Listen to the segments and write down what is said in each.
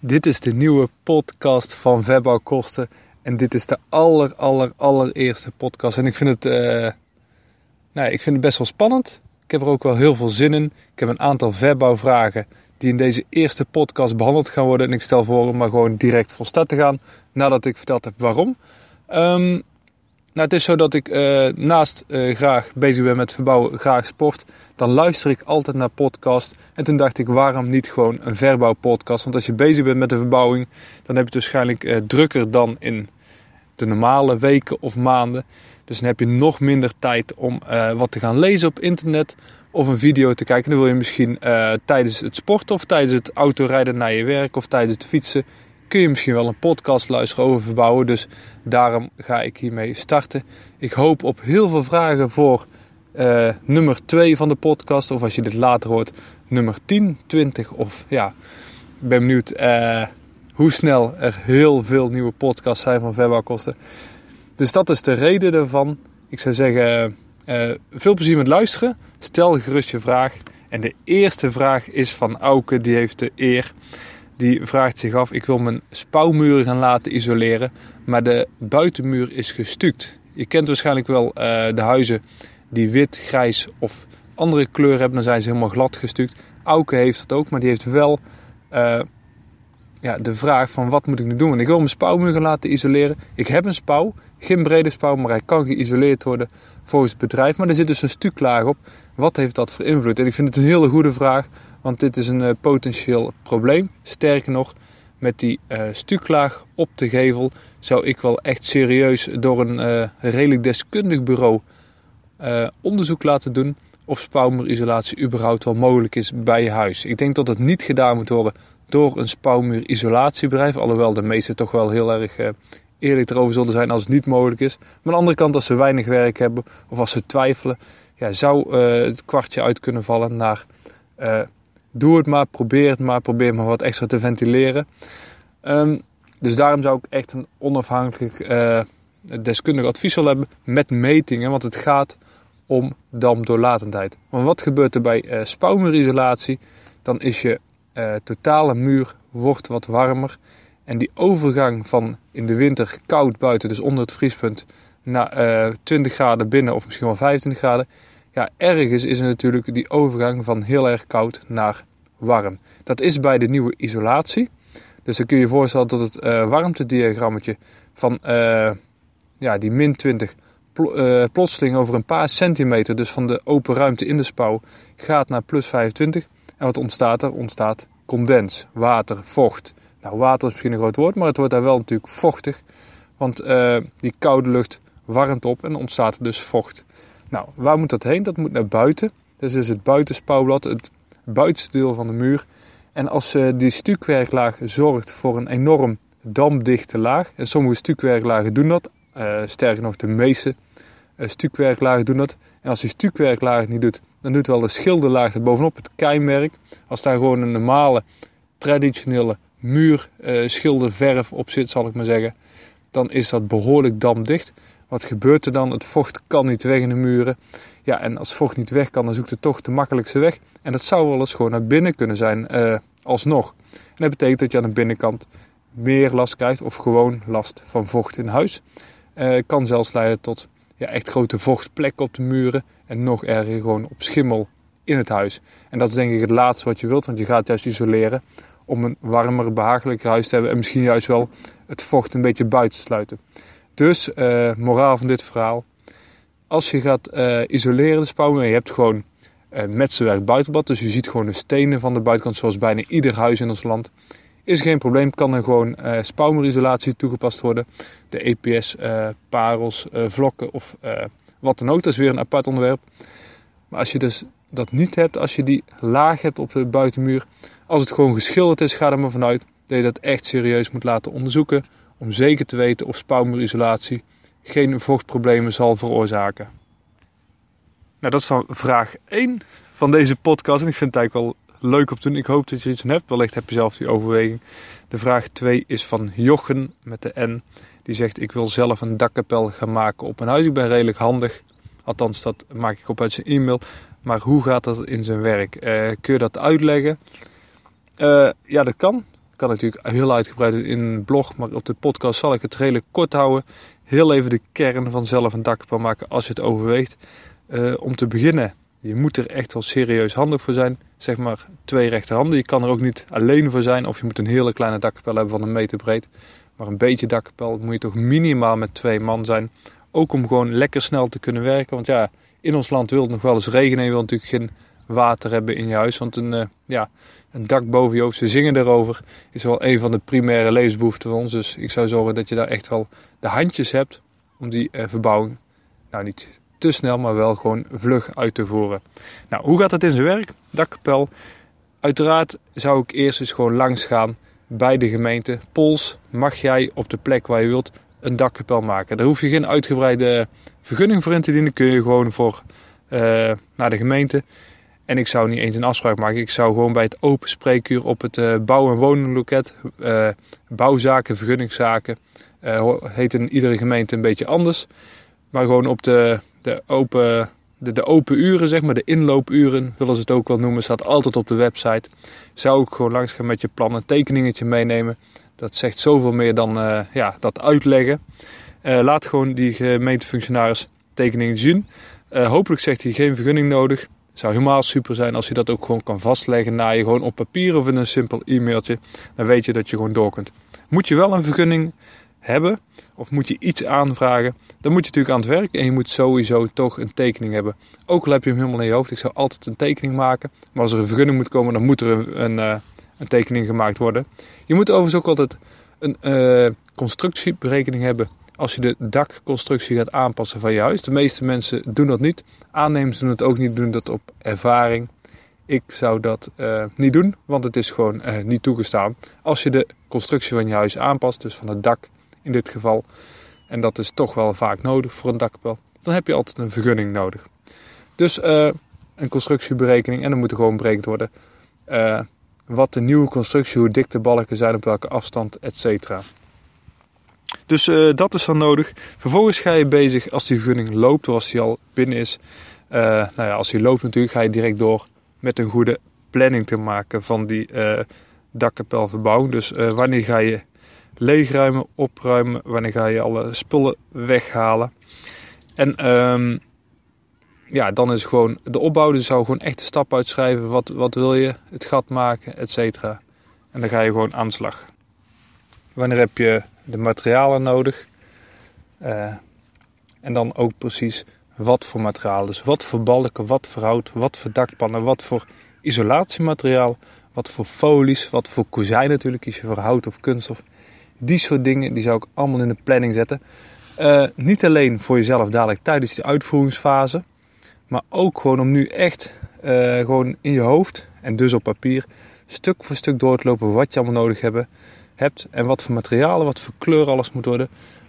Dit is de nieuwe podcast van Verbouwkosten. En dit is de aller, aller, allereerste podcast. En ik vind het, uh, nou, ik vind het best wel spannend. Ik heb er ook wel heel veel zin in. Ik heb een aantal verbouwvragen die in deze eerste podcast behandeld gaan worden. En ik stel voor om maar gewoon direct van start te gaan nadat ik verteld heb waarom. Um, nou, het is zo dat ik uh, naast uh, graag bezig ben met verbouwen, graag sport. Dan luister ik altijd naar podcast. En toen dacht ik, waarom niet gewoon een verbouwpodcast? Want als je bezig bent met de verbouwing, dan heb je het waarschijnlijk uh, drukker dan in de normale weken of maanden. Dus dan heb je nog minder tijd om wat te gaan lezen op internet of een video te kijken. Dan wil je misschien tijdens het sporten of tijdens het autorijden naar je werk of tijdens het fietsen kun je misschien wel een podcast luisteren over verbouwen. Dus daarom ga ik hiermee starten. Ik hoop op heel veel vragen voor uh, nummer 2 van de podcast. Of als je dit later hoort, nummer 10, 20 of ja, ik ben benieuwd uh, hoe snel er heel veel nieuwe podcasts zijn van verbouwkosten. Dus dat is de reden daarvan. Ik zou zeggen, uh, veel plezier met luisteren. Stel gerust je vraag. En de eerste vraag is van Auke, die heeft de eer die vraagt zich af: ik wil mijn spouwmuren gaan laten isoleren, maar de buitenmuur is gestuukt. Je kent waarschijnlijk wel uh, de huizen die wit, grijs of andere kleur hebben, dan zijn ze helemaal glad gestuukt. Auke heeft dat ook, maar die heeft wel uh, ja, de vraag van wat moet ik nu doen? Want ik wil mijn spouwmuur gaan laten isoleren. Ik heb een spouw, geen brede spouw, maar hij kan geïsoleerd worden volgens het bedrijf. Maar er zit dus een stuklaag op. Wat heeft dat voor invloed? En ik vind het een hele goede vraag, want dit is een uh, potentieel probleem. Sterker nog, met die uh, stuklaag op de gevel zou ik wel echt serieus door een uh, redelijk deskundig bureau onderzoek laten doen of spouwmuurisolatie überhaupt wel mogelijk is bij je huis. Ik denk dat het niet gedaan moet worden door een spouwmuurisolatiebedrijf, alhoewel de meeste toch wel heel erg eerlijk erover zullen zijn als het niet mogelijk is. Maar aan de andere kant, als ze weinig werk hebben of als ze twijfelen, ja, zou het kwartje uit kunnen vallen naar doe het maar, probeer het maar, probeer maar wat extra te ventileren. Um, dus daarom zou ik echt een onafhankelijk uh, deskundig advies willen hebben met metingen, want het gaat om damdoorlatendheid. Want wat gebeurt er bij uh, spouwmuurisolatie? Dan is je totale muur wordt wat warmer. En die overgang van in de winter koud buiten, dus onder het vriespunt, naar 20 graden binnen of misschien wel 25 graden, ja, ergens is er natuurlijk die overgang van heel erg koud naar warm. Dat is bij de nieuwe isolatie. Dus dan kun je je voorstellen dat het uh, warmtediagrammetje van uh, ja, die min 20 pl uh, plotseling over een paar centimeter, dus van de open ruimte in de spouw, gaat naar plus 25. En wat ontstaat er? Ontstaat condens, water, vocht. Nou, water is misschien een groot woord, maar het wordt daar wel natuurlijk vochtig. Want die koude lucht warmt op en ontstaat er dus vocht. Nou, waar moet dat heen? Dat moet naar buiten. Dus is het buitenspouwblad, het buitenste deel van de muur. En als uh, die stukwerklaag zorgt voor een enorm damdichte laag, en sommige stukwerklagen doen dat, uh, sterker nog de meeste uh, stukwerklagen doen dat. En als die stukwerklaag het niet doet, dan doet wel de schilderlaag er bovenop, het keimwerk. Als daar gewoon een normale, traditionele muurschilderverf op zit, zal ik maar zeggen, dan is dat behoorlijk damdicht. Wat gebeurt er dan? Het vocht kan niet weg in de muren. Ja, en als vocht niet weg kan, dan zoekt het toch de makkelijkste weg. En dat zou wel eens gewoon naar binnen kunnen zijn, uh, alsnog. En dat betekent dat je aan de binnenkant meer last krijgt of gewoon last van vocht in huis. Uh, kan zelfs leiden tot ja, echt grote vochtplekken op de muren en nog erger gewoon op schimmel in het huis. En dat is denk ik het laatste wat je wilt, want je gaat juist isoleren om een warmer, behagelijker huis te hebben. En misschien juist wel het vocht een beetje buiten te sluiten. Dus, uh, moraal van dit verhaal. Als je gaat uh, isoleren de spouwmuur je hebt gewoon een metselwerk buitenblad. Dus je ziet gewoon de stenen van de buitenkant zoals bijna ieder huis in ons land. Is geen probleem, kan er gewoon uh, spouwmuurisolatie toegepast worden. De EPS, parels, vlokken of wat dan ook. Dat is weer een apart onderwerp. Maar als je dus dat niet hebt, als je die laag hebt op de buitenmuur, als het gewoon geschilderd is, ga er maar vanuit dat je dat echt serieus moet laten onderzoeken. Om zeker te weten of spouwmuurisolatie geen vochtproblemen zal veroorzaken. Nou, dat is dan vraag 1 van deze podcast. En ik vind het eigenlijk wel leuk om te doen. Ik hoop dat je iets hebt. Wellicht heb je zelf die overweging. De vraag 2 is van Jochen met de N. Die zegt: Ik wil zelf een dakkapel gaan maken op een huis. Ik ben redelijk handig. Althans, dat maak ik op uit zijn e-mail. Maar hoe gaat dat in zijn werk? Uh, kun je dat uitleggen? Uh, ja, dat kan. Kan natuurlijk heel uitgebreid in een blog, maar op de podcast zal ik het redelijk kort houden. Heel even de kern van zelf een dakkapel maken als je het overweegt. Uh, om te beginnen, je moet er echt wel serieus handig voor zijn. Zeg maar twee rechterhanden. Je kan er ook niet alleen voor zijn of je moet een hele kleine dakkapel hebben van een meter breed. Maar een beetje dakkapel moet je toch minimaal met twee man zijn. Ook om gewoon lekker snel te kunnen werken. Want ja, in ons land wil het nog wel eens regenen. Je wil natuurlijk geen water hebben in je huis. Want een, uh, ja, een dak boven je hoofd, ze zingen erover, is wel een van de primaire levensbehoeften van ons. Dus ik zou zorgen dat je daar echt wel de handjes hebt om die uh, verbouwing, nou niet te snel, maar wel gewoon vlug uit te voeren. Nou, hoe gaat dat in zijn werk? Dakkapel. Uiteraard zou ik eerst eens gewoon langs gaan bij de gemeente. Pols, mag jij op de plek waar je wilt een dakkapel maken? Daar hoef je geen uitgebreide vergunning voor in te dienen. Kun je gewoon voor uh, naar de gemeente. En ik zou niet eens een afspraak maken. Ik zou gewoon bij het open spreekuur op het uh, bouw- en woningloket, uh, bouwzaken, vergunningszaken, heet in iedere gemeente een beetje anders. Maar gewoon op de, de, open, de, de open uren, zeg maar, de inloopuren, willen ze het ook wel noemen, staat altijd op de website. Zou ik gewoon langs gaan met je plan, een tekeningetje meenemen. Dat zegt zoveel meer dan ja, dat uitleggen. laat gewoon die gemeentefunctionaris tekeningen zien. hopelijk zegt hij geen vergunning nodig zou helemaal super zijn als je dat ook gewoon kan vastleggen naar je gewoon op papier of in een simpel e-mailtje. Dan weet je dat je gewoon door kunt. Moet je wel een vergunning hebben of moet je iets aanvragen, dan moet je natuurlijk aan het werk en je moet sowieso toch een tekening hebben. Ook al heb je hem helemaal in je hoofd, ik zou altijd een tekening maken. Maar als er een vergunning moet komen, dan moet er een, een, eh, een tekening gemaakt worden. Je moet overigens ook altijd een uh, constructieberekening hebben als je de dakconstructie gaat aanpassen van je huis. De meeste mensen doen dat niet. Aannemers doen het ook niet, doen dat op ervaring. Ik zou dat uh, niet doen, want het is gewoon uh, niet toegestaan. Als je de constructie van je huis aanpast, dus van het dak in dit geval, en dat is toch wel vaak nodig voor een dakkapel, dan heb je altijd een vergunning nodig. Dus uh, een constructieberekening en dan moet er gewoon berekend worden wat de nieuwe constructie, hoe dik de balken zijn, op welke afstand, etc. Dus uh, dat is dan nodig. Vervolgens ga je bezig als die vergunning loopt, of als die al binnen is. Uh, nou ja, als die loopt natuurlijk, ga je direct door met een goede planning te maken van die uh, dakkapelverbouwing. Dus wanneer ga je leegruimen, opruimen, wanneer ga je alle spullen weghalen. En um, ja, dan is gewoon de opbouw. Dus zou gewoon echt de stap uitschrijven. Wat, wat wil je? Het gat maken, et cetera. En dan ga je gewoon aan de slag. Wanneer heb je de materialen nodig? Uh, en dan ook precies wat voor materialen. Dus wat voor balken, wat voor hout, wat voor dakpannen, wat voor isolatiemateriaal, wat voor folies, wat voor kozijn natuurlijk, kies je voor hout of kunststof. Die soort dingen die zou ik allemaal in de planning zetten. Uh, niet alleen voor jezelf dadelijk tijdens die uitvoeringsfase, maar ook gewoon om nu echt uh, gewoon in je hoofd en dus op papier stuk voor stuk door te lopen wat je allemaal nodig hebt hebt en wat voor materialen, wat voor kleur alles moet worden.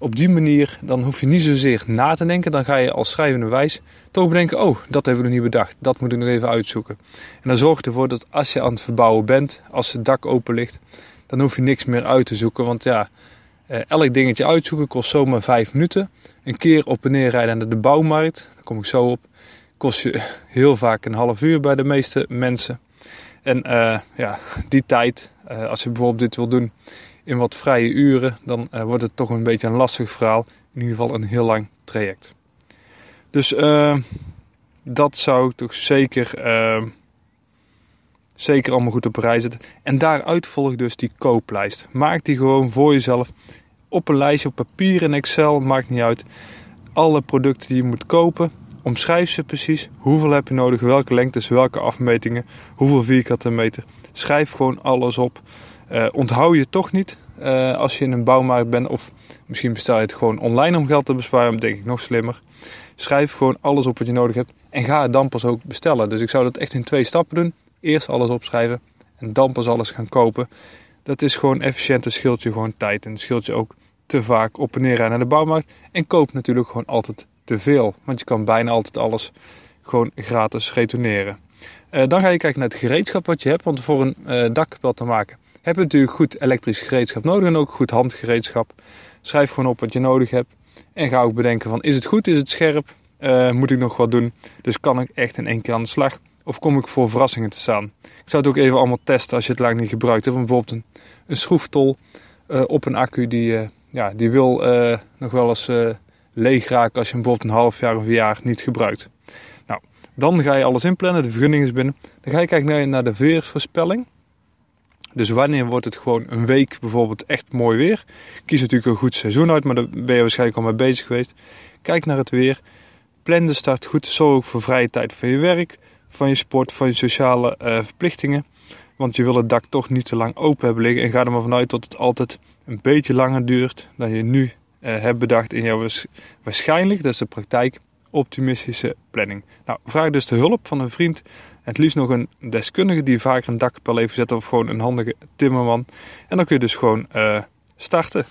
Op die manier dan hoef je niet zozeer na te denken. Dan ga je als schrijvende wijs toch bedenken: oh, dat hebben we nog niet bedacht. Dat moet ik nog even uitzoeken. En dan zorgt ervoor dat als je aan het verbouwen bent, als het dak open ligt, dan hoef je niks meer uit te zoeken. Want ja, eh, elk dingetje uitzoeken kost zomaar vijf minuten. Een keer op en neer rijden naar de bouwmarkt, daar kom ik zo op, kost je heel vaak een half uur bij de meeste mensen. En uh, ja, die tijd, uh, als je bijvoorbeeld dit wil doen in wat vrije uren, dan uh, wordt het toch een beetje een lastig verhaal. In ieder geval een heel lang traject. Dus dat zou toch zeker Zeker allemaal goed op rij zetten. En daaruit volgt dus die kooplijst. Maak die gewoon voor jezelf op een lijstje, op papier in Excel, maakt niet uit. Alle producten die je moet kopen, omschrijf ze precies. Hoeveel heb je nodig, welke lengtes, welke afmetingen, hoeveel vierkante meter. Schrijf gewoon alles op. Uh, onthoud je toch niet uh, als je in een bouwmarkt bent of misschien bestel je het gewoon online om geld te besparen, denk ik nog slimmer. Schrijf gewoon alles op wat je nodig hebt en ga het dan pas ook bestellen. Dus ik zou dat echt in twee stappen doen. Eerst alles opschrijven en dan pas alles gaan kopen. Dat is gewoon efficiënt en scheelt je gewoon tijd. En scheelt je ook te vaak op en neer naar de bouwmarkt. En koop natuurlijk gewoon altijd te veel. Want je kan bijna altijd alles gewoon gratis retourneren. Uh, dan ga je kijken naar het gereedschap wat je hebt. Want voor een uh, te maken heb je natuurlijk goed elektrisch gereedschap nodig. En ook goed handgereedschap. Schrijf gewoon op wat je nodig hebt. En ga ook bedenken van is het goed, is het scherp? Uh, moet ik nog wat doen? Dus kan ik echt in één keer aan de slag? Of kom ik voor verrassingen te staan? Ik zou het ook even allemaal testen als je het lang niet gebruikt hebt. Bijvoorbeeld een, een schroeftol op een accu die, ja, die wil nog wel eens leeg raken als je hem bijvoorbeeld een half jaar of een jaar niet gebruikt. Nou, dan ga je alles inplannen, de vergunning is binnen. Dan ga je kijken naar, de weersvoorspelling. Dus wanneer wordt het gewoon een week bijvoorbeeld echt mooi weer? Kies natuurlijk een goed seizoen uit, maar daar ben je waarschijnlijk al mee bezig geweest. Kijk naar het weer. Plan de start goed. Zorg ook voor vrije tijd van je werk, van je sport, van je sociale uh, verplichtingen. Want je wil het dak toch niet te lang open hebben liggen. En ga er maar vanuit dat het altijd een beetje langer duurt dan je nu hebt bedacht in jouw waarschijnlijk, dat is de praktijk, optimistische planning. Nou, vraag dus de hulp van een vriend. Het liefst nog een deskundige die vaker een dakkapel even zet of gewoon een handige timmerman. En dan kun je dus gewoon uh, starten.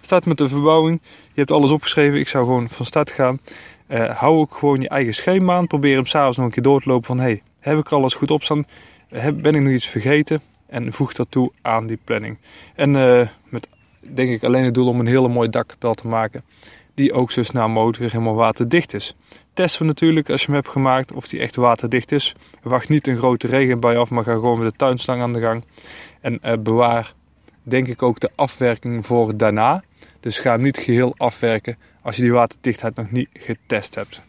Start met de verbouwing. Je hebt alles opgeschreven. Ik zou gewoon van start gaan. Uh, hou ook gewoon je eigen schema aan. Probeer hem s'avonds nog een keer door te lopen van... Hey, heb ik alles goed opstaan? Ben ik nog iets vergeten? En voeg dat toe aan die planning. En uh, met denk ik alleen het doel om een hele mooie dakkapel te maken. Die ook zo snel mogelijk weer helemaal waterdicht is. Testen we natuurlijk als je hem hebt gemaakt of die echt waterdicht is. Wacht niet een grote regenbui af, maar ga gewoon met de tuinslang aan de gang. En uh, bewaar denk ik ook de afwerking voor daarna. Dus ga hem niet geheel afwerken als je die waterdichtheid nog niet getest hebt.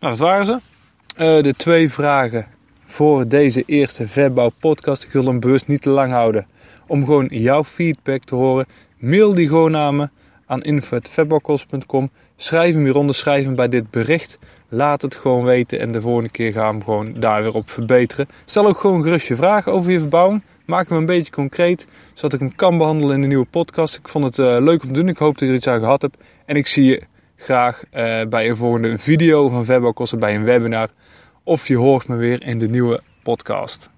Nou, dat waren ze. Uh, de twee vragen voor deze eerste verbouw podcast. Ik wil hem bewust niet te lang houden. Om gewoon jouw feedback te horen. Mail die gewoon naar me aan info.vetbouwkost.com. Schrijf hem hieronder, schrijf hem bij dit bericht. Laat het gewoon weten en de volgende keer gaan we hem gewoon daar weer op verbeteren. Stel ook gewoon gerust je vragen over je verbouwing. Maak hem een beetje concreet, zodat ik hem kan behandelen in de nieuwe podcast. Ik vond het uh, leuk om te doen. Ik hoop dat je er iets aan gehad hebt. En ik zie je graag uh, bij een volgende video van Verbouwkosten, bij een webinar. Of je hoort me weer in de nieuwe podcast.